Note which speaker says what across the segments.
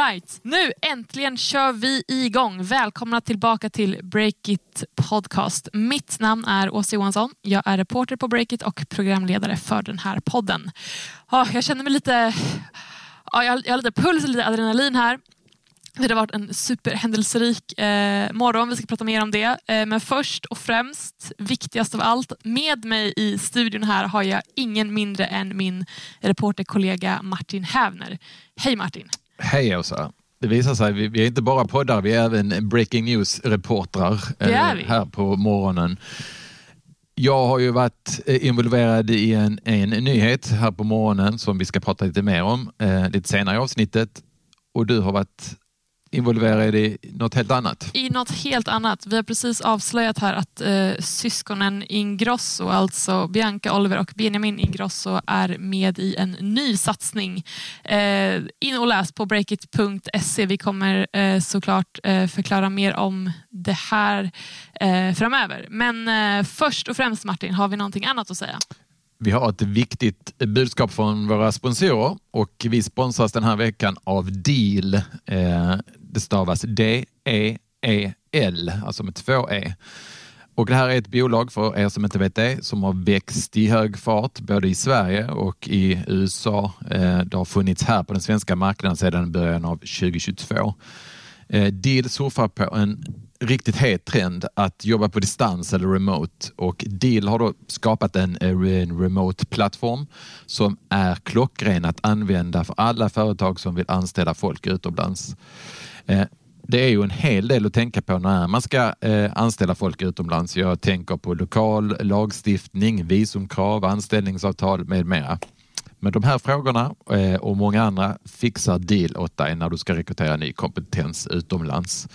Speaker 1: Alright, nu äntligen kör vi igång. Välkomna tillbaka till Breakit Podcast. Mitt namn är Åsa Johansson. Jag är reporter på Breakit och programledare för den här podden. Jag känner mig lite... Jag har lite puls och lite adrenalin här. Det har varit en superhändelserik eh, morgon, vi ska prata mer om det. Eh, men först och främst, viktigast av allt, med mig i studion här har jag ingen mindre än min reporterkollega Martin Hävner. Hej Martin!
Speaker 2: Hej Åsa! Det visar sig, vi, vi är inte bara poddar, vi är även breaking news-reportrar eh, här på morgonen. Jag har ju varit eh, involverad i en, en nyhet här på morgonen som vi ska prata lite mer om eh, lite senare i avsnittet. Och du har varit involverad i något helt annat?
Speaker 1: I något helt annat. Vi har precis avslöjat här att eh, syskonen Ingrosso, alltså Bianca Oliver och Benjamin Ingrosso är med i en ny satsning. Eh, in och läs på breakit.se. Vi kommer eh, såklart eh, förklara mer om det här eh, framöver. Men eh, först och främst Martin, har vi någonting annat att säga?
Speaker 2: Vi har ett viktigt budskap från våra sponsorer och vi sponsras den här veckan av Deal. Det stavas D-E-E-L, alltså med två E. Och det här är ett bolag, för er som inte vet det, som har växt i hög fart både i Sverige och i USA. Eh, det har funnits här på den svenska marknaden sedan början av 2022. Eh, Deal surfar på en riktigt het trend att jobba på distans eller remote och Deal har då skapat en, eh, en remote-plattform som är klockren att använda för alla företag som vill anställa folk utomlands. Eh, det är ju en hel del att tänka på när man ska eh, anställa folk utomlands. Jag tänker på lokal lagstiftning, visumkrav, anställningsavtal med mera. Men de här frågorna eh, och många andra fixar Deal åt dig när du ska rekrytera ny kompetens utomlands.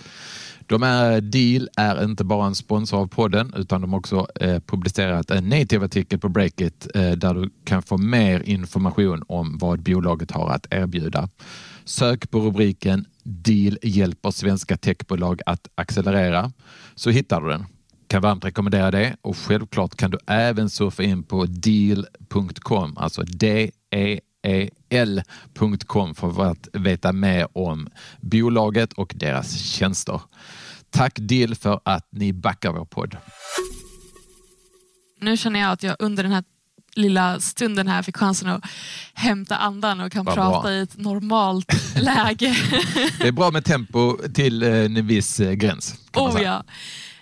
Speaker 2: De är, Deal är inte bara en sponsor av podden utan de har också eh, publicerat en native-artikel på Breakit eh, där du kan få mer information om vad bolaget har att erbjuda. Sök på rubriken Deal hjälper svenska techbolag att accelerera så hittar du den. Kan varmt rekommendera det och självklart kan du även surfa in på deal.com, alltså D-E-E-L.com för att veta mer om bolaget och deras tjänster. Tack Deal för att ni backar vår podd.
Speaker 1: Nu känner jag att jag under den här lilla stunden här fick chansen att hämta andan och kan Vad prata bra. i ett normalt läge.
Speaker 2: det är bra med tempo till eh, en viss eh, gräns.
Speaker 1: oh, ja.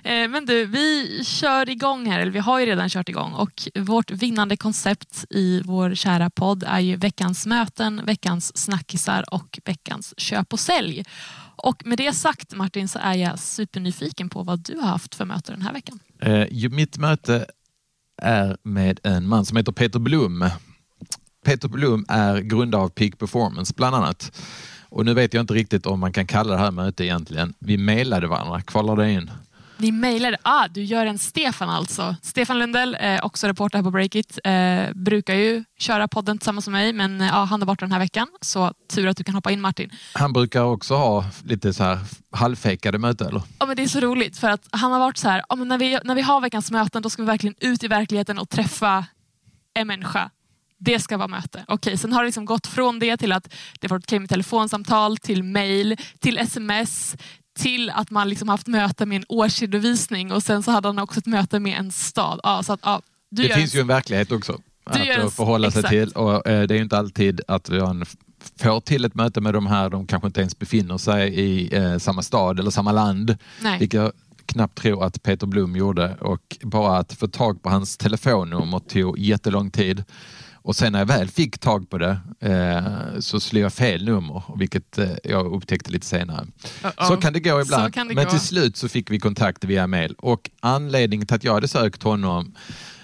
Speaker 1: Eh, men du, vi kör igång här, eller vi har ju redan kört igång och vårt vinnande koncept i vår kära podd är ju veckans möten, veckans snackisar och veckans köp och sälj. Och med det sagt Martin så är jag supernyfiken på vad du har haft för möte den här veckan.
Speaker 2: Eh, mitt möte är med en man som heter Peter Blom. Peter Blom är grundare av Peak Performance bland annat. Och nu vet jag inte riktigt om man kan kalla det här mötet egentligen. Vi mejlade varandra, Kvalade det in?
Speaker 1: Ni mejlade, ah, du gör en Stefan alltså. Stefan Lundell, eh, också reporter här på Breakit, eh, brukar ju köra podden tillsammans med mig men eh, han är borta den här veckan så tur att du kan hoppa in Martin.
Speaker 2: Han brukar också ha lite så här halvfejkade möten eller?
Speaker 1: Ja men det är så roligt för att han har varit så här, ja, men när, vi, när vi har veckans möten då ska vi verkligen ut i verkligheten och träffa en människa det ska vara möte. Okej, sen har det liksom gått från det till att det varit okej med telefonsamtal, till mail, till sms, till att man liksom haft möte med en årsredovisning och sen så hade han också ett möte med en stad. Ja, så att, ja,
Speaker 2: det finns en... ju en verklighet också att en... förhålla sig till och eh, det är inte alltid att vi får till ett möte med de här, de kanske inte ens befinner sig i eh, samma stad eller samma land. Nej. Vilket jag knappt tror att Peter Blom gjorde och bara att få tag på hans telefonnummer tog jättelång tid. Och sen när jag väl fick tag på det eh, så slog jag fel nummer, vilket eh, jag upptäckte lite senare. Uh -oh. Så kan det gå ibland. Det Men gå. till slut så fick vi kontakt via mail och anledningen till att jag hade sökt honom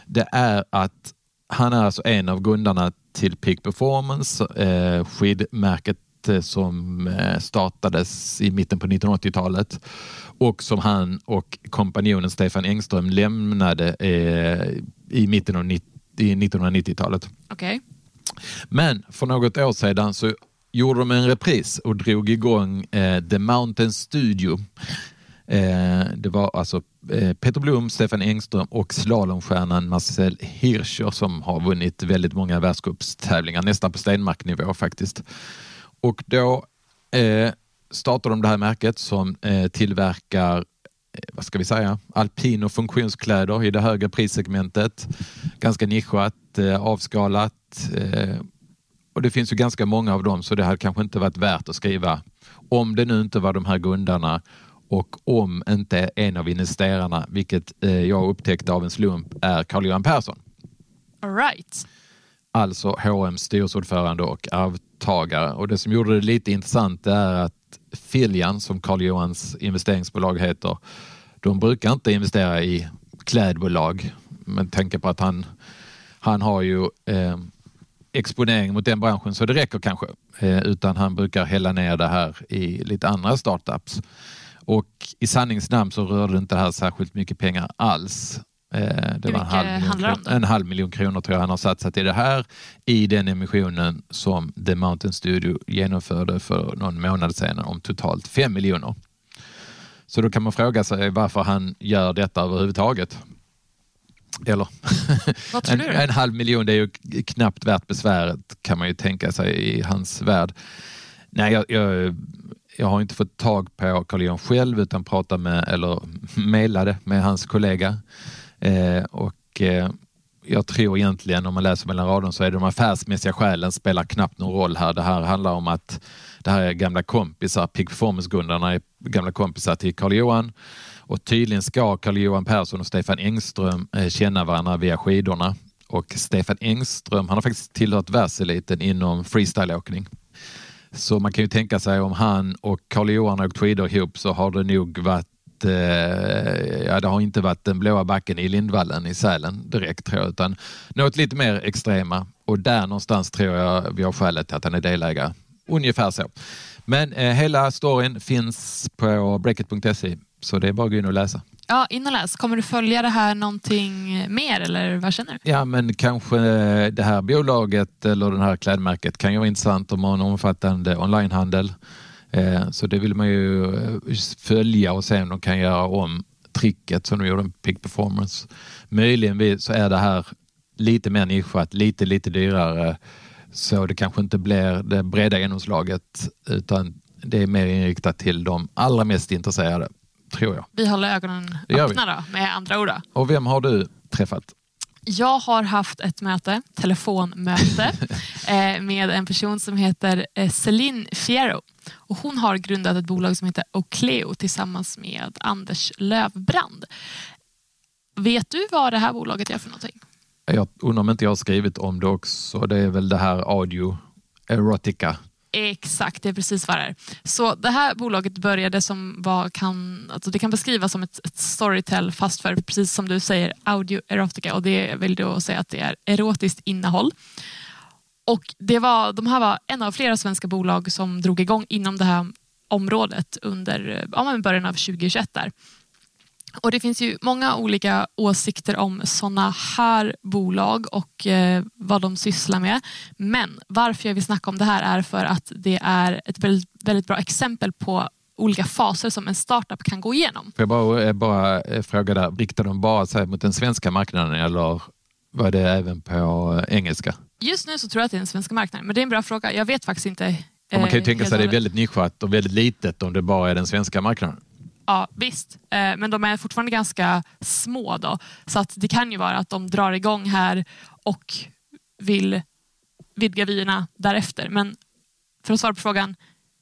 Speaker 2: det är att han är alltså en av grundarna till Peak Performance, eh, skidmärket eh, som eh, startades i mitten på 1980-talet och som han och kompanjonen Stefan Engström lämnade eh, i mitten av 90 i 1990-talet.
Speaker 1: Okay.
Speaker 2: Men för något år sedan så gjorde de en repris och drog igång eh, The Mountain Studio. Eh, det var alltså eh, Peter Blom, Stefan Engström och slalomstjärnan Marcel Hirscher som har vunnit väldigt många världscupstävlingar, nästan på Stenmark-nivå faktiskt. Och då eh, startade de det här märket som eh, tillverkar Eh, vad ska vi säga, alpin och funktionskläder i det högre prissegmentet. Ganska nischat, eh, avskalat eh, och det finns ju ganska många av dem så det hade kanske inte varit värt att skriva om det nu inte var de här grundarna och om inte en av investerarna, vilket jag upptäckte av en slump, är Carl-Johan Persson.
Speaker 1: All right.
Speaker 2: Alltså H&M styrelseordförande och arvtagare. Och det som gjorde det lite intressant är att Filian, som Carl-Johans investeringsbolag heter, de brukar inte investera i klädbolag. Men tänker på att han, han har ju eh, exponering mot den branschen så det räcker kanske. Eh, utan han brukar hälla ner det här i lite andra startups. Och i sanningens namn så rörde det inte här särskilt mycket pengar alls. Eh, det var en halv, miljon en halv miljon kronor tror jag han har satsat i det här i den emissionen som The Mountain Studio genomförde för någon månad sedan om totalt fem miljoner. Så då kan man fråga sig varför han gör detta överhuvudtaget. Eller en, en halv miljon det är ju knappt värt besväret kan man ju tänka sig i hans värld. Nej, jag, jag, jag har inte fått tag på Carl Johan själv utan pratade med, eller mejlade med hans kollega. Eh, och eh, jag tror egentligen om man läser mellan raderna så är det de affärsmässiga skälen spelar knappt någon roll här. Det här handlar om att det här är gamla kompisar, Peak Performance-grundarna är gamla kompisar till Carl Johan och tydligen ska Carl Johan Persson och Stefan Engström eh, känna varandra via skidorna. Och Stefan Engström, han har faktiskt tillhört världseliten inom freestyleåkning. Så man kan ju tänka sig om han och Carl Johan har åkt skidor ihop så har det nog varit eh, ja, det har inte varit den blåa backen i Lindvallen i Sälen direkt tror jag, utan något lite mer extrema. Och där någonstans tror jag vi har skälet till att han är delägare. Ungefär så. Men eh, hela storyn finns på breakit.se så det är bara att gå in och läsa.
Speaker 1: Ja, in och läs. Kommer du följa det här någonting mer eller vad känner du?
Speaker 2: Ja, men kanske det här bolaget eller det här klädmärket kan ju vara intressant om man har en omfattande onlinehandel. Eh, Så det vill man ju eh, följa och se om de kan göra om tricket som de gjorde med Peak Performance. Möjligen så är det här lite mer nischat, lite, lite dyrare. Så det kanske inte blir det breda genomslaget utan det är mer inriktat till de allra mest intresserade, tror jag.
Speaker 1: Vi håller ögonen öppna då, med andra ord.
Speaker 2: Och vem har du träffat?
Speaker 1: Jag har haft ett möte, telefonmöte, eh, med en person som heter eh, Celine Fierro. Och hon har grundat ett bolag som heter Ocleo tillsammans med Anders Lövbrand. Vet du vad det här bolaget gör för någonting?
Speaker 2: Jag undrar om inte jag har skrivit om det också. Det är väl det här audio erotica.
Speaker 1: Exakt, det är precis vad det är. Så det här bolaget började som vad kan, alltså det kan beskrivas som ett, ett storytell fast för, precis som du säger, audio erotica och det vill då säga att det är erotiskt innehåll. Och det var, de här var en av flera svenska bolag som drog igång inom det här området under ja, början av 2021. Där. Och Det finns ju många olika åsikter om sådana här bolag och eh, vad de sysslar med. Men varför jag vill snacka om det här är för att det är ett väldigt, väldigt bra exempel på olika faser som en startup kan gå igenom.
Speaker 2: Får jag bara, eh, bara eh, fråga där, riktar de bara sig mot den svenska marknaden eller var det även på eh, engelska?
Speaker 1: Just nu så tror jag att det är den svenska marknaden, men det är en bra fråga. Jag vet faktiskt inte.
Speaker 2: Och man kan ju tänka sig att det är väldigt nischat och väldigt litet om det bara är den svenska marknaden.
Speaker 1: Ja, visst. Eh, men de är fortfarande ganska små. Då. Så att det kan ju vara att de drar igång här och vill vidga vyerna därefter. Men för att svara på frågan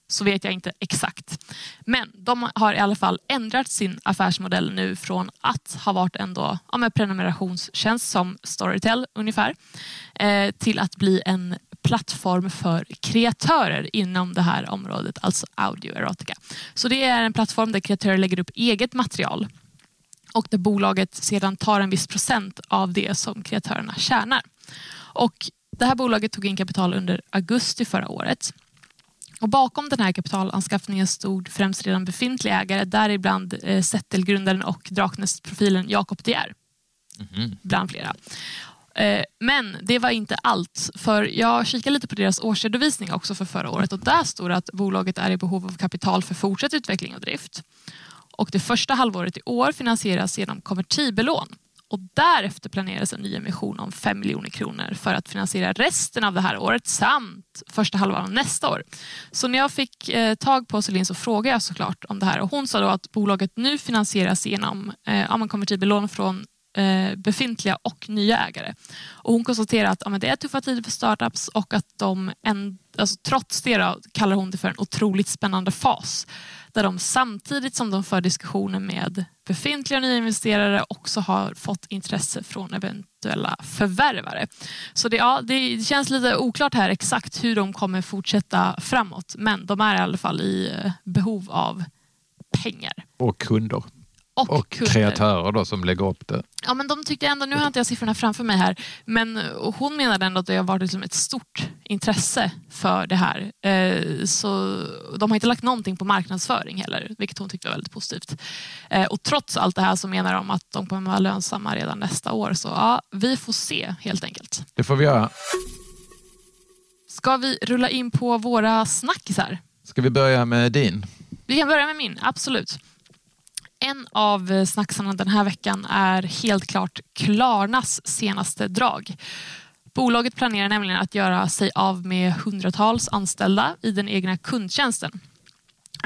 Speaker 1: så vet jag inte exakt. Men de har i alla fall ändrat sin affärsmodell nu från att ha varit en då, ja, med prenumerationstjänst som Storytel ungefär eh, till att bli en plattform för kreatörer inom det här området, alltså audio erotica. Så det är en plattform där kreatörer lägger upp eget material och där bolaget sedan tar en viss procent av det som kreatörerna tjänar. Och det här bolaget tog in kapital under augusti förra året. Och bakom den här kapitalanskaffningen stod främst redan befintliga ägare, däribland eh, Zettel-grundaren och Draknäst-profilen Jakob De Geer bland flera. Eh, men det var inte allt, för jag kikade lite på deras årsredovisning också för förra året och där stod det att bolaget är i behov av kapital för fortsatt utveckling och drift. Och det första halvåret i år finansieras genom konvertibelån. Och därefter planeras en nyemission om 5 miljoner kronor för att finansiera resten av det här året samt första halvan av nästa år. Så när jag fick eh, tag på Celine så frågade jag såklart om det här och hon sa då att bolaget nu finansieras genom eh, konvertibellån från Eh, befintliga och nya ägare. Och hon konstaterar att ja, det är tuffa tider för startups och att de en, alltså, trots det då, kallar hon det för en otroligt spännande fas där de samtidigt som de för diskussioner med befintliga och nya investerare också har fått intresse från eventuella förvärvare. Så det, ja, det känns lite oklart här exakt hur de kommer fortsätta framåt men de är i alla fall i eh, behov av pengar.
Speaker 2: Och kunder
Speaker 1: och,
Speaker 2: och kreatörer då som lägger upp det.
Speaker 1: Ja, men de tyckte ändå, nu har inte jag siffrorna framför mig här, men hon menade ändå att det har varit liksom ett stort intresse för det här. Eh, så de har inte lagt någonting på marknadsföring heller, vilket hon tyckte var väldigt positivt. Eh, och trots allt det här så menar de att de kommer vara lönsamma redan nästa år. Så ja, vi får se helt enkelt.
Speaker 2: Det får vi göra.
Speaker 1: Ska vi rulla in på våra snackisar?
Speaker 2: Ska vi börja med din?
Speaker 1: Vi kan börja med min, absolut. En av snacksarna den här veckan är helt klart Klarnas senaste drag. Bolaget planerar nämligen att göra sig av med hundratals anställda i den egna kundtjänsten.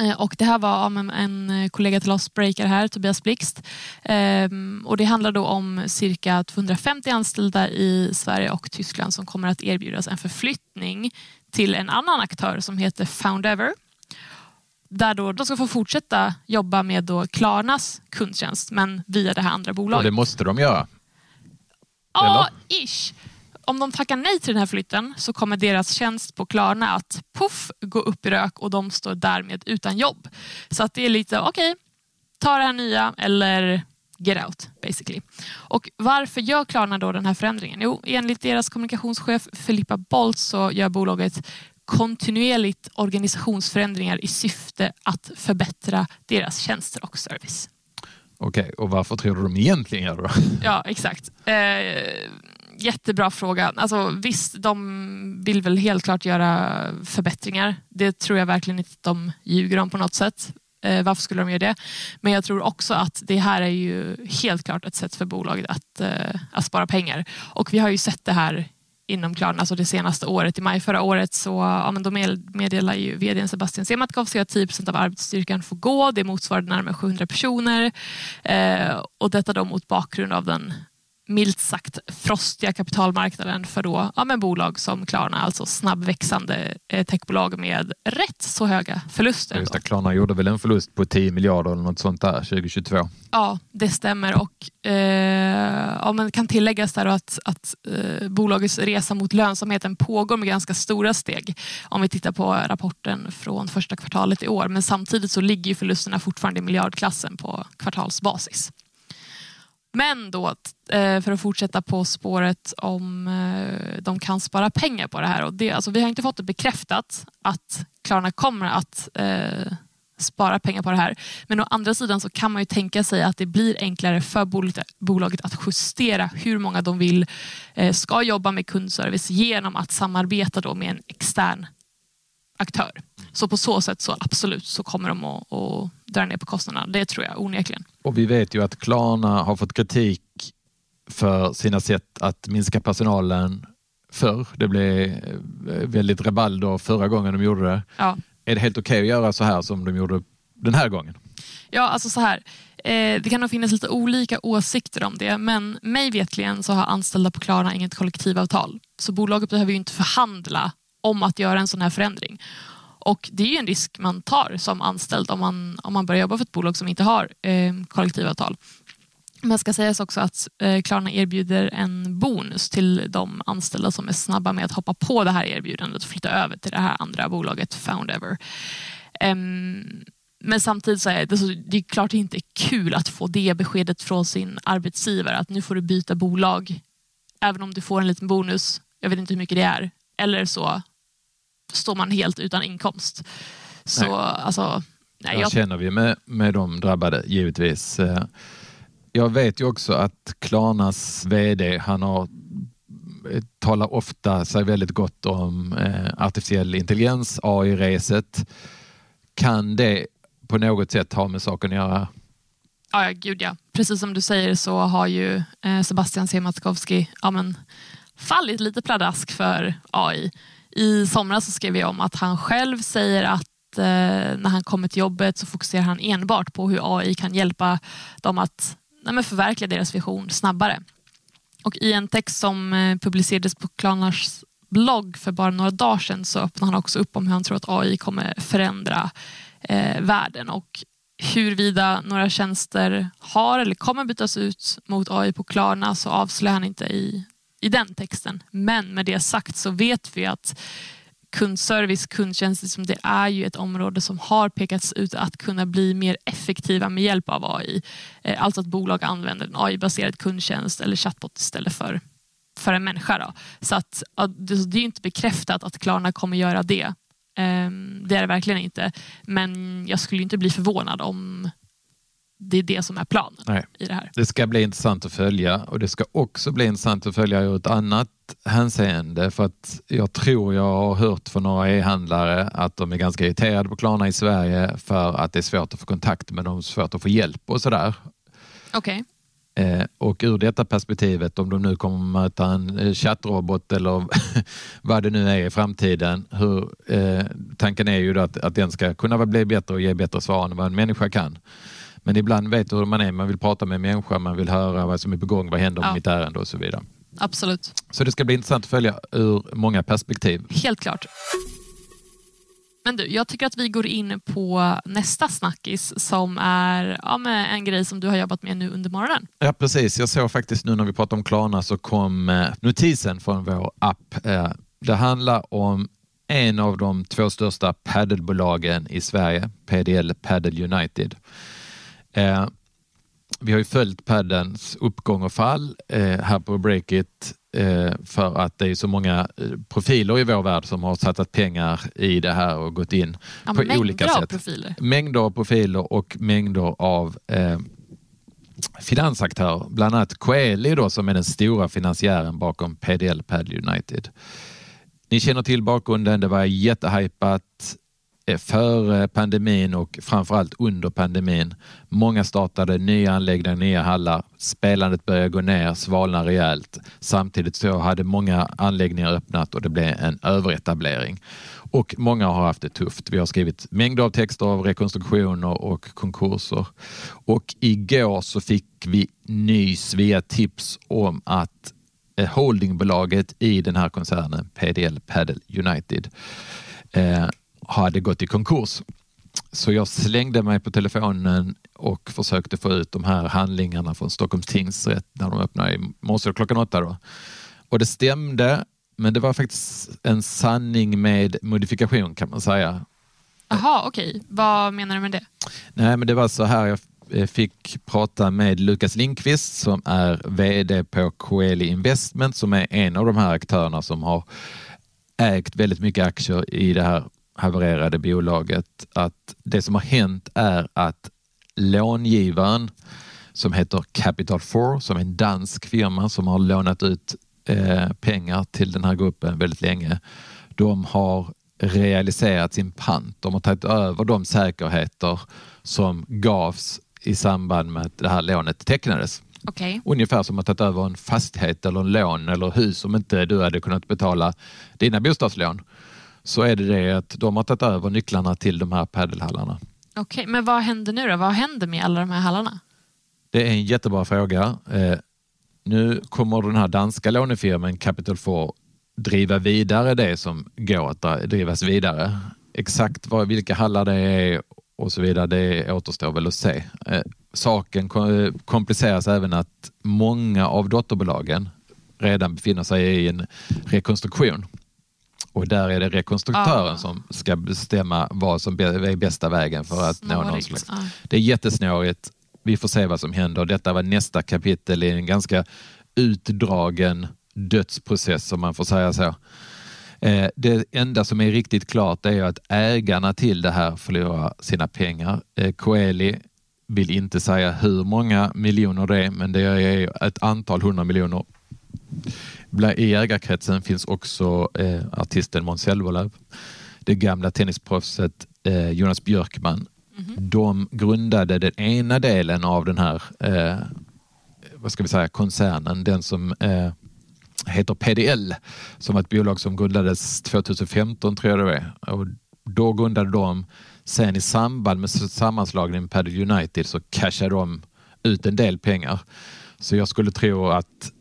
Speaker 1: Eh, och det här var en kollega till oss, breaker här, Tobias Blixt. Ehm, och det handlar då om cirka 250 anställda i Sverige och Tyskland som kommer att erbjudas en förflyttning till en annan aktör som heter Foundever där då de ska få fortsätta jobba med då Klarnas kundtjänst men via det här andra bolaget. Och
Speaker 2: det måste de göra?
Speaker 1: Ja, ish. Om de tackar nej till den här flytten så kommer deras tjänst på Klarna att puff gå upp i rök och de står därmed utan jobb. Så att det är lite, okej, okay, ta det här nya eller get out basically. Och varför gör Klarna då den här förändringen? Jo, enligt deras kommunikationschef Filippa Bolt så gör bolaget kontinuerligt organisationsförändringar i syfte att förbättra deras tjänster och service.
Speaker 2: Okej, okay, och varför tror du de egentligen gör det?
Speaker 1: Ja, exakt. Eh, jättebra fråga. Alltså, visst, de vill väl helt klart göra förbättringar. Det tror jag verkligen inte att de ljuger om på något sätt. Eh, varför skulle de göra det? Men jag tror också att det här är ju helt klart ett sätt för bolaget att, eh, att spara pengar. Och vi har ju sett det här inom Klarna, alltså det senaste året. I maj förra året så ja, men då meddelar ju vd Sebastian Sematkowski att 10% av arbetsstyrkan får gå. Det motsvarar närmare 700 personer. Eh, och detta då mot bakgrund av den milt sagt frostiga kapitalmarknaden för då, ja, men bolag som Klarna, alltså snabbväxande eh, techbolag med rätt så höga förluster.
Speaker 2: Just det, Klarna gjorde väl en förlust på 10 miljarder eller något sånt där 2022?
Speaker 1: Ja, det stämmer och eh, ja, men kan tilläggas där att, att eh, bolagets resa mot lönsamheten pågår med ganska stora steg om vi tittar på rapporten från första kvartalet i år. Men samtidigt så ligger förlusterna fortfarande i miljardklassen på kvartalsbasis. Men då, eh, för att fortsätta på spåret om eh, de kan spara pengar på det här. Och det, alltså, vi har inte fått det bekräftat att Klarna kommer att eh, spara pengar på det här. Men å andra sidan så kan man ju tänka sig att det blir enklare för bolaget att justera hur många de vill eh, ska jobba med kundservice genom att samarbeta då med en extern aktör. Så på så sätt så absolut så kommer de att, att dra ner på kostnaderna. Det tror jag onekligen.
Speaker 2: Och vi vet ju att Klarna har fått kritik för sina sätt att minska personalen förr. Det blev eh, väldigt rabalder förra gången de gjorde det.
Speaker 1: Ja.
Speaker 2: Är det helt okej okay att göra så här som de gjorde den här gången?
Speaker 1: Ja, alltså så här. Eh, det kan nog finnas lite olika åsikter om det, men mig vetligen så har anställda på Klarna inget kollektivavtal. Så bolaget behöver ju inte förhandla om att göra en sån här förändring. Och det är ju en risk man tar som anställd om man, om man börjar jobba för ett bolag som inte har eh, kollektivavtal. Men ska sägas också att eh, Klarna erbjuder en bonus till de anställda som är snabba med att hoppa på det här erbjudandet och flytta över till det här andra bolaget Foundever. Um, men samtidigt så är det, så, det är klart inte är kul att få det beskedet från sin arbetsgivare att nu får du byta bolag även om du får en liten bonus. Jag vet inte hur mycket det är. Eller så står man helt utan inkomst. Så nej. alltså...
Speaker 2: Nej, jag... känner vi med, med de drabbade givetvis. Eh, jag vet ju också att Klarnas VD, han har eh, talar ofta sig väldigt gott om eh, artificiell intelligens, AI-reset. Kan det på något sätt ha med saken att göra?
Speaker 1: Ja, ja, gud ja. Precis som du säger så har ju eh, Sebastian Siemiatkowski ja, men, fallit lite pladask för AI. I somras så skrev jag om att han själv säger att eh, när han kommer till jobbet så fokuserar han enbart på hur AI kan hjälpa dem att nej, förverkliga deras vision snabbare. Och I en text som eh, publicerades på Klarnas blogg för bara några dagar sedan så öppnar han också upp om hur han tror att AI kommer förändra eh, världen och huruvida några tjänster har eller kommer bytas ut mot AI på Klarna så avslöjar han inte i, i den texten. Men med det sagt så vet vi att kundservice, kundtjänster, liksom det är ju ett område som har pekats ut att kunna bli mer effektiva med hjälp av AI. Eh, alltså att bolag använder en AI-baserad kundtjänst eller chatbot istället för, för en människa. Då. Så att, det är inte bekräftat att Klarna kommer göra det. Ehm, det är det verkligen inte. Men jag skulle inte bli förvånad om det är det som är planen Nej. i det här.
Speaker 2: Det ska bli intressant att följa och det ska också bli intressant att följa ur ett annat hänseende för att jag tror jag har hört från några e-handlare att de är ganska irriterade på Klarna i Sverige för att det är svårt att få kontakt med dem, svårt att få hjälp och sådär.
Speaker 1: Okej. Okay.
Speaker 2: Eh, och ur detta perspektivet, om de nu kommer möta en eh, chattrobot eller vad det nu är i framtiden, hur, eh, tanken är ju att, att den ska kunna bli bättre och ge bättre svar än vad en människa kan. Men ibland vet du hur man är, man vill prata med en människa, man vill höra vad som är på gång, vad händer med ja. mitt ärende och så vidare.
Speaker 1: Absolut.
Speaker 2: Så det ska bli intressant att följa ur många perspektiv.
Speaker 1: Helt klart. Men du, jag tycker att vi går in på nästa snackis som är ja, en grej som du har jobbat med nu under morgonen.
Speaker 2: Ja, precis. Jag såg faktiskt nu när vi pratade om Klarna så kom eh, notisen från vår app. Eh, det handlar om en av de två största paddelbolagen i Sverige, PDL Paddle United. Eh, vi har ju följt paddens uppgång och fall här på Breakit Eh, för att det är så många eh, profiler i vår värld som har satsat pengar i det här och gått in ja, på olika sätt.
Speaker 1: Profiler.
Speaker 2: Mängder av profiler och mängder av eh, finansaktörer. Bland annat Coeli då, som är den stora finansiären bakom PDL Padel United. Ni känner till bakgrunden. Det var jättehypat. Eh, Före eh, pandemin och framförallt under pandemin. Många startade nya anläggningar, nya hallar. Spelandet började gå ner, svalna rejält. Samtidigt så hade många anläggningar öppnat och det blev en överetablering. Och många har haft det tufft. Vi har skrivit mängder av texter av rekonstruktioner och konkurser. Och igår så fick vi nys via tips om att eh, holdingbolaget i den här koncernen, PDL Padel United, eh, hade gått i konkurs. Så jag slängde mig på telefonen och försökte få ut de här handlingarna från Stockholms tingsrätt när de öppnade i morse klockan åtta. Då. Och det stämde, men det var faktiskt en sanning med modifikation kan man säga.
Speaker 1: Jaha, okej. Okay. Vad menar du med det?
Speaker 2: Nej, men det var så här. Jag fick prata med Lukas Linkvist som är VD på Coeli Investment som är en av de här aktörerna som har ägt väldigt mycket aktier i det här havererade bolaget att det som har hänt är att långivaren som heter Capital 4 som är en dansk firma som har lånat ut eh, pengar till den här gruppen väldigt länge. De har realiserat sin pant. De har tagit över de säkerheter som gavs i samband med att det här lånet tecknades.
Speaker 1: Okay.
Speaker 2: Ungefär som att ta över en fastighet eller en lån eller hus om inte du hade kunnat betala dina bostadslån så är det det att de har tagit över nycklarna till de här padelhallarna.
Speaker 1: Okej, okay, men vad händer nu då? Vad händer med alla de här hallarna?
Speaker 2: Det är en jättebra fråga. Eh, nu kommer den här danska lånefirman Capital 4 driva vidare det som går att drivas vidare. Exakt vad, vilka hallar det är och så vidare, det återstår väl att se. Eh, saken kompliceras även att många av dotterbolagen redan befinner sig i en rekonstruktion. Och där är det rekonstruktören ah. som ska bestämma vad som är bästa vägen för att Snårigt. nå någon slags... Ah. Det är jättesnårigt. Vi får se vad som händer. Detta var nästa kapitel i en ganska utdragen dödsprocess om man får säga så. Eh, det enda som är riktigt klart är att ägarna till det här förlorar sina pengar. Eh, Coeli vill inte säga hur många miljoner det är, men det är ett antal hundra miljoner. I ägarkretsen finns också eh, artisten Måns Zelmerlöw, det gamla tennisproffset eh, Jonas Björkman De grundade den ena delen av den här eh, vad ska vi säga, koncernen, den som eh, heter PDL, som var ett bolag som grundades 2015 tror jag det är. Och då grundade de, sen i samband med sammanslagningen med Padel United så cashade de ut en del pengar. Så jag skulle tro att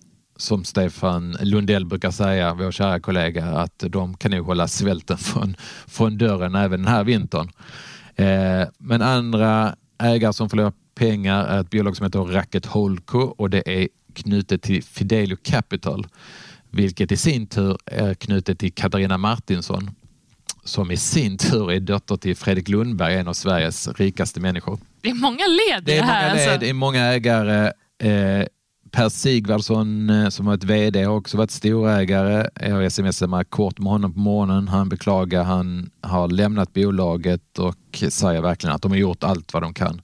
Speaker 2: som Stefan Lundell brukar säga, vår kära kollega, att de kan nog hålla svälten från, från dörren även den här vintern. Eh, men andra ägare som förlorar pengar är ett bolag som heter Racket Holdco och det är knutet till Fidelio Capital, vilket i sin tur är knutet till Katarina Martinsson, som i sin tur är dotter till Fredrik Lundberg, en av Sveriges rikaste människor.
Speaker 1: Det är många led
Speaker 2: Det är
Speaker 1: här.
Speaker 2: många led,
Speaker 1: alltså.
Speaker 2: det är många ägare. Eh, Per Sigvardsson eh, som har VD har också varit storägare. Jag har smsat kort med honom på morgonen. Han beklagar, han har lämnat bolaget och säger verkligen att de har gjort allt vad de kan.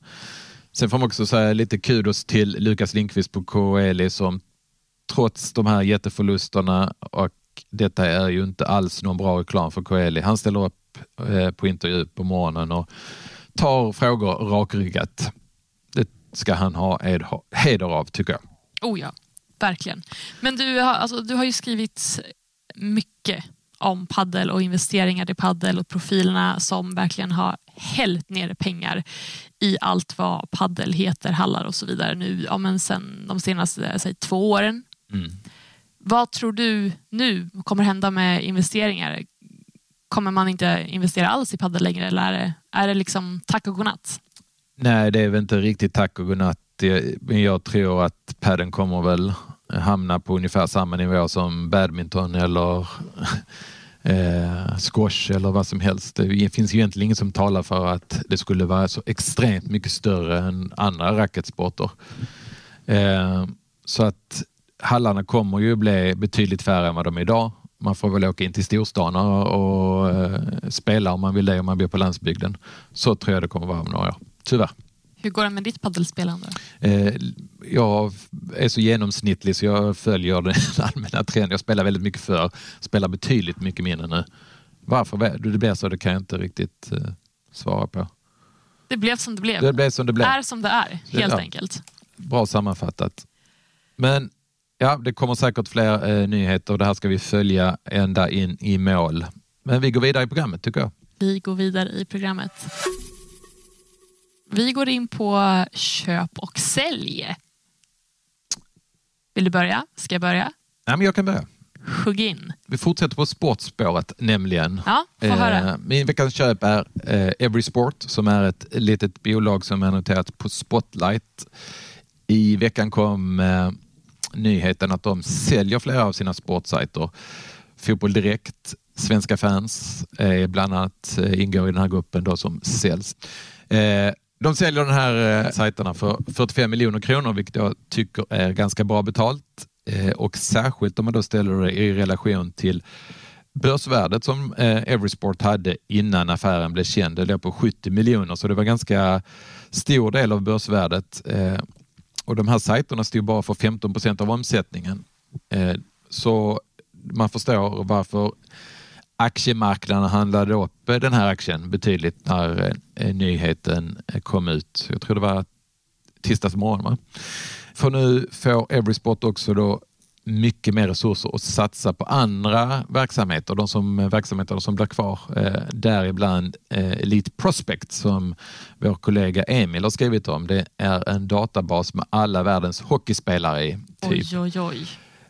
Speaker 2: Sen får man också säga lite kudos till Lukas Lindqvist på Coeli som trots de här jätteförlusterna och detta är ju inte alls någon bra reklam för Coeli. Han ställer upp eh, på intervju på morgonen och tar frågor rakryggat. Det ska han ha heder av tycker jag.
Speaker 1: Oh ja, verkligen. Men du har, alltså, du har ju skrivit mycket om paddel och investeringar i paddel och profilerna som verkligen har hällt ner pengar i allt vad paddel heter, hallar och så vidare nu, ja, men sen de senaste säg, två åren.
Speaker 2: Mm.
Speaker 1: Vad tror du nu kommer hända med investeringar? Kommer man inte investera alls i paddel längre eller är det, är det liksom tack och godnatt?
Speaker 2: Nej, det är väl inte riktigt tack och godnatt. Det- Men jag tror att padden kommer väl hamna på ungefär samma nivå som badminton eller eh, squash eller vad som helst. Det finns ju egentligen inget som talar för att det skulle vara så extremt mycket större än andra racketsporter. Eh, så att hallarna kommer ju bli betydligt färre än vad de är idag. Man får väl åka in till storstan och, och eh, spela om man vill det om man bor på landsbygden. Så tror jag det kommer vara om några år. Tyvärr.
Speaker 1: Hur går det med ditt paddelspelande?
Speaker 2: Eh, jag är så genomsnittlig så jag följer den allmänna trenden. Jag spelar väldigt mycket förr, spelar betydligt mycket mindre nu. Varför det blir så det kan jag inte riktigt eh, svara på.
Speaker 1: Det blev som det blev.
Speaker 2: Det blev som det blev.
Speaker 1: är som det är, helt
Speaker 2: Ja.
Speaker 1: enkelt.
Speaker 2: Bra sammanfattat. Men ja, det kommer säkert fler eh, nyheter och det här ska vi följa ända in i mål. Men vi går vidare i programmet tycker jag.
Speaker 1: Vi går vidare i programmet. Vi går in på köp och sälj. Vill du börja? Ska jag börja?
Speaker 2: Nej, men jag kan börja.
Speaker 1: Hugg in.
Speaker 2: Vi fortsätter på sportspåret nämligen.
Speaker 1: Ja, få höra.
Speaker 2: Eh, min veckans köp är eh, Every Sport som är ett litet bolag som är noterat på Spotlight. I veckan kom eh, nyheten att de säljer flera av sina sportsajter. Fotboll Direkt, Svenska fans eh, bland annat ingår i den här gruppen då som säljs. De säljer de här eh, sajterna för 45 miljoner kronor vilket jag tycker är ganska bra betalt. Eh, och särskilt om man då ställer det i relation till börsvärdet som eh, Everysport hade innan affären blev känd. Det låg på 70 miljoner så det var ganska stor del av börsvärdet. Eh, och de här sajterna stod bara för 15 procent av omsättningen. Eh, så man förstår varför aktiemarknaden handlade upp den här aktien betydligt när eh, nyheten eh, kom ut. Jag tror det var tisdags morgon. Va? För nu får Everysport också då mycket mer resurser att satsa på andra verksamheter, de som, verksamheter som blir kvar. Eh, däribland eh, Elite Prospect som vår kollega Emil har skrivit om. Det är en databas med alla världens hockeyspelare i. Typ.
Speaker 1: Oj, oj, oj.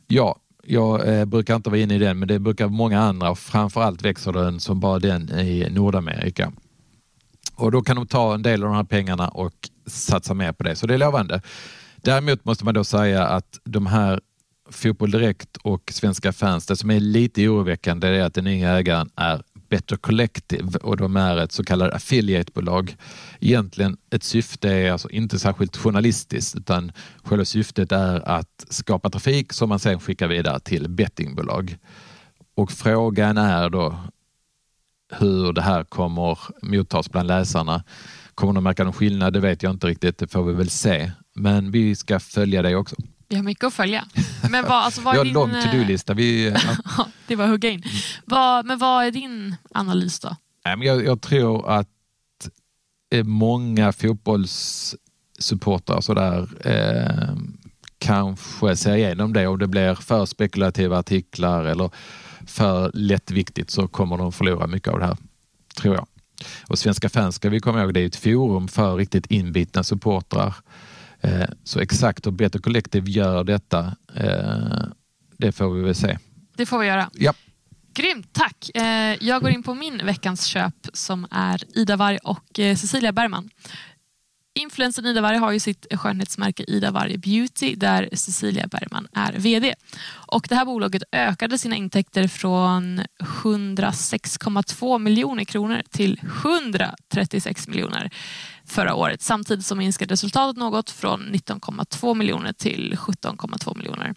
Speaker 2: Ja, jag eh, brukar inte vara inne i den, men det brukar många andra och framförallt växer den som bara den i Nordamerika. Och då kan de ta en del av de här pengarna och satsa mer på det, så det är lovande. Däremot måste man då säga att de här Fotboll Direkt och Svenska fans, det som är lite oroväckande är att den nya ägaren är Better Collective och de är ett så kallat affiliatebolag. Egentligen ett syfte är alltså inte särskilt journalistiskt utan själva syftet är att skapa trafik som man sen skickar vidare till bettingbolag. Och frågan är då hur det här kommer mottas bland läsarna. Kommer de märka någon skillnad? Det vet jag inte riktigt, det får vi väl se. Men vi ska följa det också.
Speaker 1: Vi har mycket att följa. Men vad, alltså, vad är
Speaker 2: har
Speaker 1: din...
Speaker 2: lång
Speaker 1: eh,
Speaker 2: to-do-lista. Vi, ja.
Speaker 1: Det var hugga in. Vad, men vad är din analys då?
Speaker 2: Nej, men jag, jag tror att eh, många fotbollssupportrar sådär eh, kanske ser igenom det. Om det blir för spekulativa artiklar eller för lättviktigt så kommer de förlora mycket av det här, tror jag. Och Svenska fans ska vi komma ihåg, det är ett forum för riktigt inbitna supportrar. Eh, så exakt hur Better Collective gör detta, eh, det får vi väl se.
Speaker 1: Det får vi göra.
Speaker 2: Ja.
Speaker 1: Grymt, tack. Eh, jag går in på min veckans köp som är Ida Warg och Cecilia Bergman. Influencern Ida Varg har ju sitt skönhetsmärke Ida Varg Beauty där Cecilia Bergman är VD. Och det här bolaget ökade sina intäkter från 106,2 miljoner kronor till 136 miljoner förra året samtidigt som minskade resultatet något från 19,2 miljoner till 17,2 miljoner.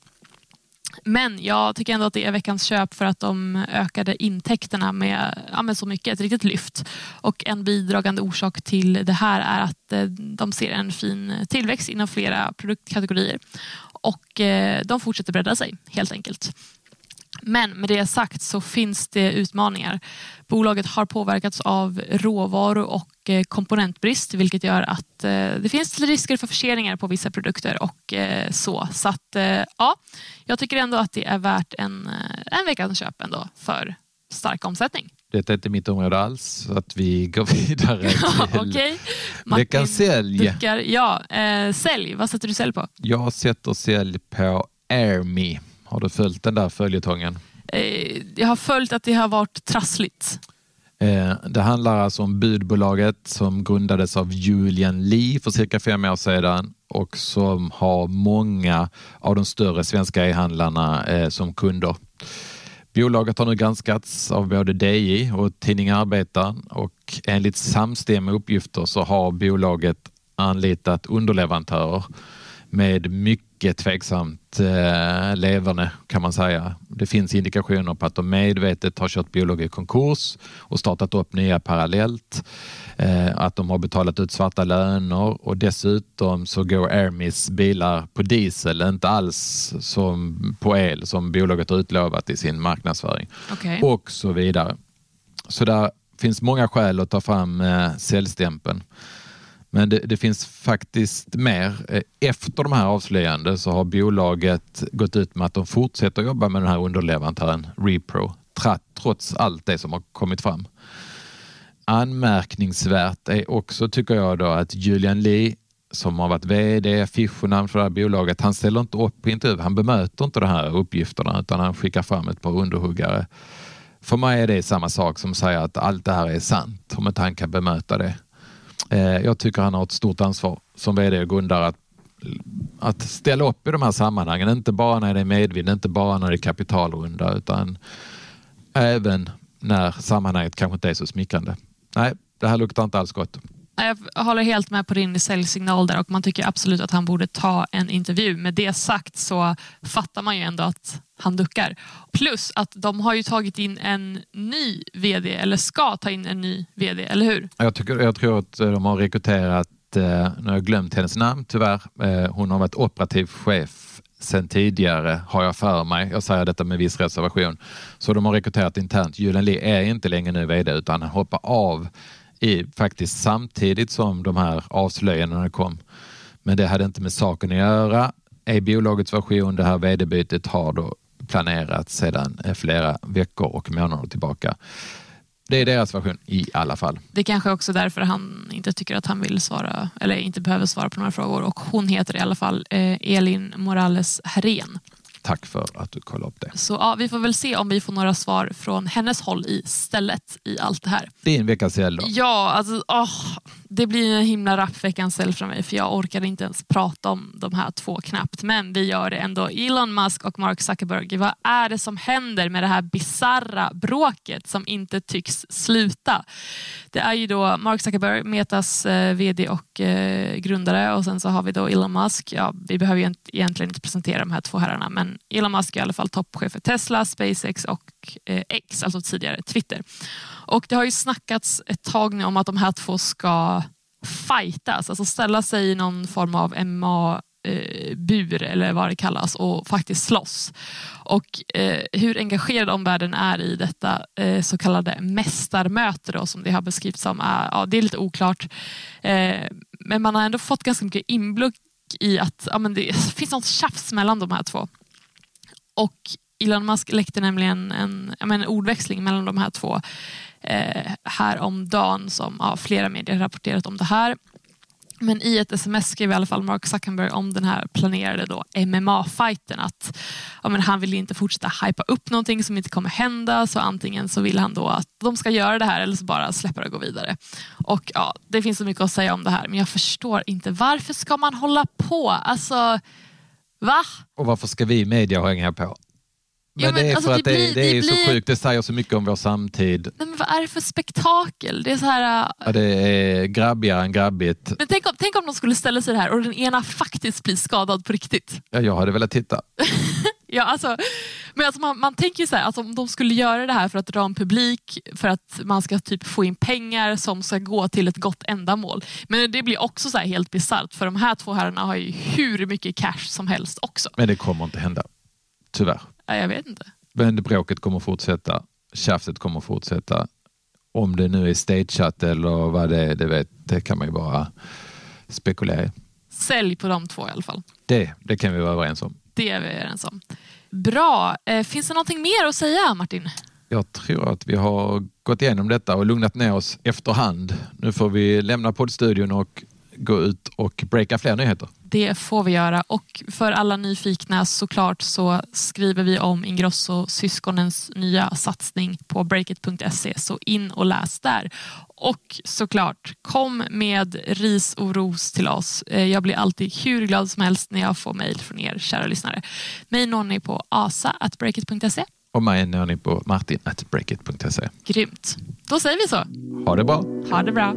Speaker 1: Men jag tycker ändå att det är veckans köp för att de ökade intäkterna med, ja, med så mycket, ett riktigt lyft. Och en bidragande orsak till det här är att eh, de ser en fin tillväxt inom flera produktkategorier. Och eh, de fortsätter bredda sig helt enkelt. Men med det sagt så finns det utmaningar. Bolaget har påverkats av råvaror och eh, komponentbrist vilket gör att eh, det finns risker för förseningar på vissa produkter och eh, så. Så att ja, jag tycker ändå att det är värt en, en veckans köp ändå för stark omsättning.
Speaker 2: Detta är inte mitt område alls, så att vi går vidare till
Speaker 1: okay.
Speaker 2: veckans sälj.
Speaker 1: Ja, eh, sälj, vad sätter du sälj på?
Speaker 2: Jag sätter sälj på AirMe. Har du följt den där följetongen?
Speaker 1: Eh, jag har följt att det har varit trassligt.
Speaker 2: Eh, det handlar alltså om budbolaget som grundades av Julian Lee för cirka fem år sedan och som har många av de större svenska e-handlarna eh, som kunder. Bolaget har nu granskats av både DI och tidningen Arbetaren och enligt samstämmiga uppgifter så har bolaget anlitat underleverantörer med mycket tveksamt eh, leverne kan man säga. Det finns indikationer på att de medvetet har kört bolag i konkurs och startat upp nya parallellt. Eh, att de har betalat ut svarta löner och dessutom så går Airmis bilar på diesel, inte alls som på el som bolaget har utlovat i sin marknadsföring
Speaker 1: okay.
Speaker 2: och så vidare. Så där finns många skäl att ta fram eh, säljstämpeln. Men det, det, finns faktiskt mer. Eh, efter de här avslöjandena så har bolaget gått ut med att de fortsätter jobba med den här underleverantören Repro trots allt det som har kommit fram. Anmärkningsvärt är också, tycker jag, då, att Julian Lee som har varit VD, affischnamn för det här bolaget, han ställer inte upp på intervju. Han bemöter inte de här uppgifterna utan han skickar fram ett par underhuggare. För mig är det samma sak som att säga att allt det här är sant om inte han kan bemöta det. Eh, jag tycker han har ett stort ansvar som VD och grundare att, att ställa upp i de här sammanhangen. Inte bara när det är medvind, inte bara när det är kapitalrunda utan även när sammanhanget kanske inte är så smickrande. Nej, det här luktar inte alls gott.
Speaker 1: Jag håller helt med på din säljsignal där och man tycker absolut att han borde ta en intervju. Med det sagt så fattar man ju ändå att han duckar. Plus att de har ju tagit in en ny VD, eller ska ta in en ny VD, eller hur?
Speaker 2: Jag, tycker, jag tror att eh, de har rekryterat, eh, nu har jag glömt hennes namn tyvärr, eh, hon har varit operativ chef sen tidigare har jag för mig. Jag säger detta med viss reservation. Så de har rekryterat internt. Julen Lee är inte längre nu VD utan han hoppar av i, faktiskt samtidigt som de här avslöjandena kom. Men det hade inte med saken att göra. I bolagets version det här vd-bytet har då planerats sedan eh, flera veckor och månader tillbaka. Det är deras version i alla fall.
Speaker 1: Det är kanske också därför han inte tycker att han vill svara eller inte behöver svara på några frågor och hon heter i alla fall eh, Elin Morales Herrén.
Speaker 2: Tack för att du kollade upp det.
Speaker 1: Så ja, vi får väl se om vi får några svar från hennes håll istället i allt det här.
Speaker 2: Din veckans sälj då?
Speaker 1: Ja, alltså, oh, det blir en himla rapp veckans sälj från mig för jag orkar inte ens prata om de här två knappt. Men vi gör det ändå. Elon Musk och Mark Zuckerberg, vad är det som händer med det här bizarra bråket som inte tycks sluta? Det är ju då Mark Zuckerberg, Metas eh, VD och eh, grundare och sen så har vi då Elon Musk. Ja, vi behöver ju egentligen inte presentera de här två herrarna men Elon Musk är i alla fall toppchef för Tesla, SpaceX och eh, X, alltså tidigare Twitter. Och det har ju snackats ett tag nu om att de här två ska fightas, alltså ställa sig i någon form av MMA eh, bur eller vad det kallas och faktiskt slåss. Och eh, hur engagerad omvärlden är i detta eh, så kallade mästarmöte då, som det har beskrivits som, är, ja, det är lite oklart. Eh, men man har ändå fått ganska mycket inblick i att ja, men det finns något tjafs mellan de här två. Och Elon Musk läckte nämligen en, en ordväxling mellan de här två eh, här om dagen som ja, flera medier rapporterat om det här. Men i ett sms skrev i alla fall Mark Zuckerberg om den här planerade MMA-fighten att ja, men han vill inte fortsätta hypa upp någonting som inte kommer hända så antingen så vill han då att de ska göra det här eller så bara släppa det och gå vidare. Och ja, Det finns så mycket att säga om det här men jag förstår inte varför ska man hålla på? Alltså, va?
Speaker 2: Och varför ska vi i media hänga på? Men,
Speaker 1: men
Speaker 2: det är
Speaker 1: alltså,
Speaker 2: för
Speaker 1: det
Speaker 2: att det,
Speaker 1: blir-
Speaker 2: det är
Speaker 1: det
Speaker 2: så
Speaker 1: blir-
Speaker 2: sjukt, det säger så mycket om vår samtid.
Speaker 1: Nej, men vad är det för spektakel? Det är så här... äh,
Speaker 2: Ja, det är grabbigare än grabbigt.
Speaker 1: Men tänk om, tänk om de skulle ställa sig här och den ena faktiskt blir skadad på riktigt.
Speaker 2: Ja, jag hade velat titta.
Speaker 1: Ja, alltså, men alltså man, man tänker ju så här, alltså om de skulle göra det här för att dra en publik, för att man ska typ få in pengar som ska gå till ett gott ändamål. Men det blir också så här helt bisarrt för de här två herrarna har ju hur mycket cash som helst också.
Speaker 2: Men det kommer inte hända. Tyvärr.
Speaker 1: Ja, jag vet inte.
Speaker 2: Men bråket kommer fortsätta. Tjafset kommer fortsätta. Om det nu är stageat eller vad det är, det, vet, det kan man ju bara spekulera i.
Speaker 1: Sälj på de två i alla fall.
Speaker 2: Det, det kan vi vara överens om.
Speaker 1: Det är vi överens om. Bra. Eh, finns det någonting mer att säga Martin?
Speaker 2: Jag tror att vi har gått igenom detta och lugnat ner oss efterhand. Nu får vi lämna poddstudion och gå ut och breaka fler nyheter.
Speaker 1: Det får vi göra och för alla nyfikna såklart så skriver vi om Ingrosso-syskonens nya satsning på breakit.se så in och läs där. Och såklart, kom med ris och ros till oss. Eh, Jag blir alltid hur glad som helst när jag får mejl från er kära lyssnare. Mig når ni på asa.breakit.se.
Speaker 2: Och mig når ni på martin.breakit.se.
Speaker 1: Grymt. Då säger vi så.
Speaker 2: Ha det bra!
Speaker 1: Ha det bra.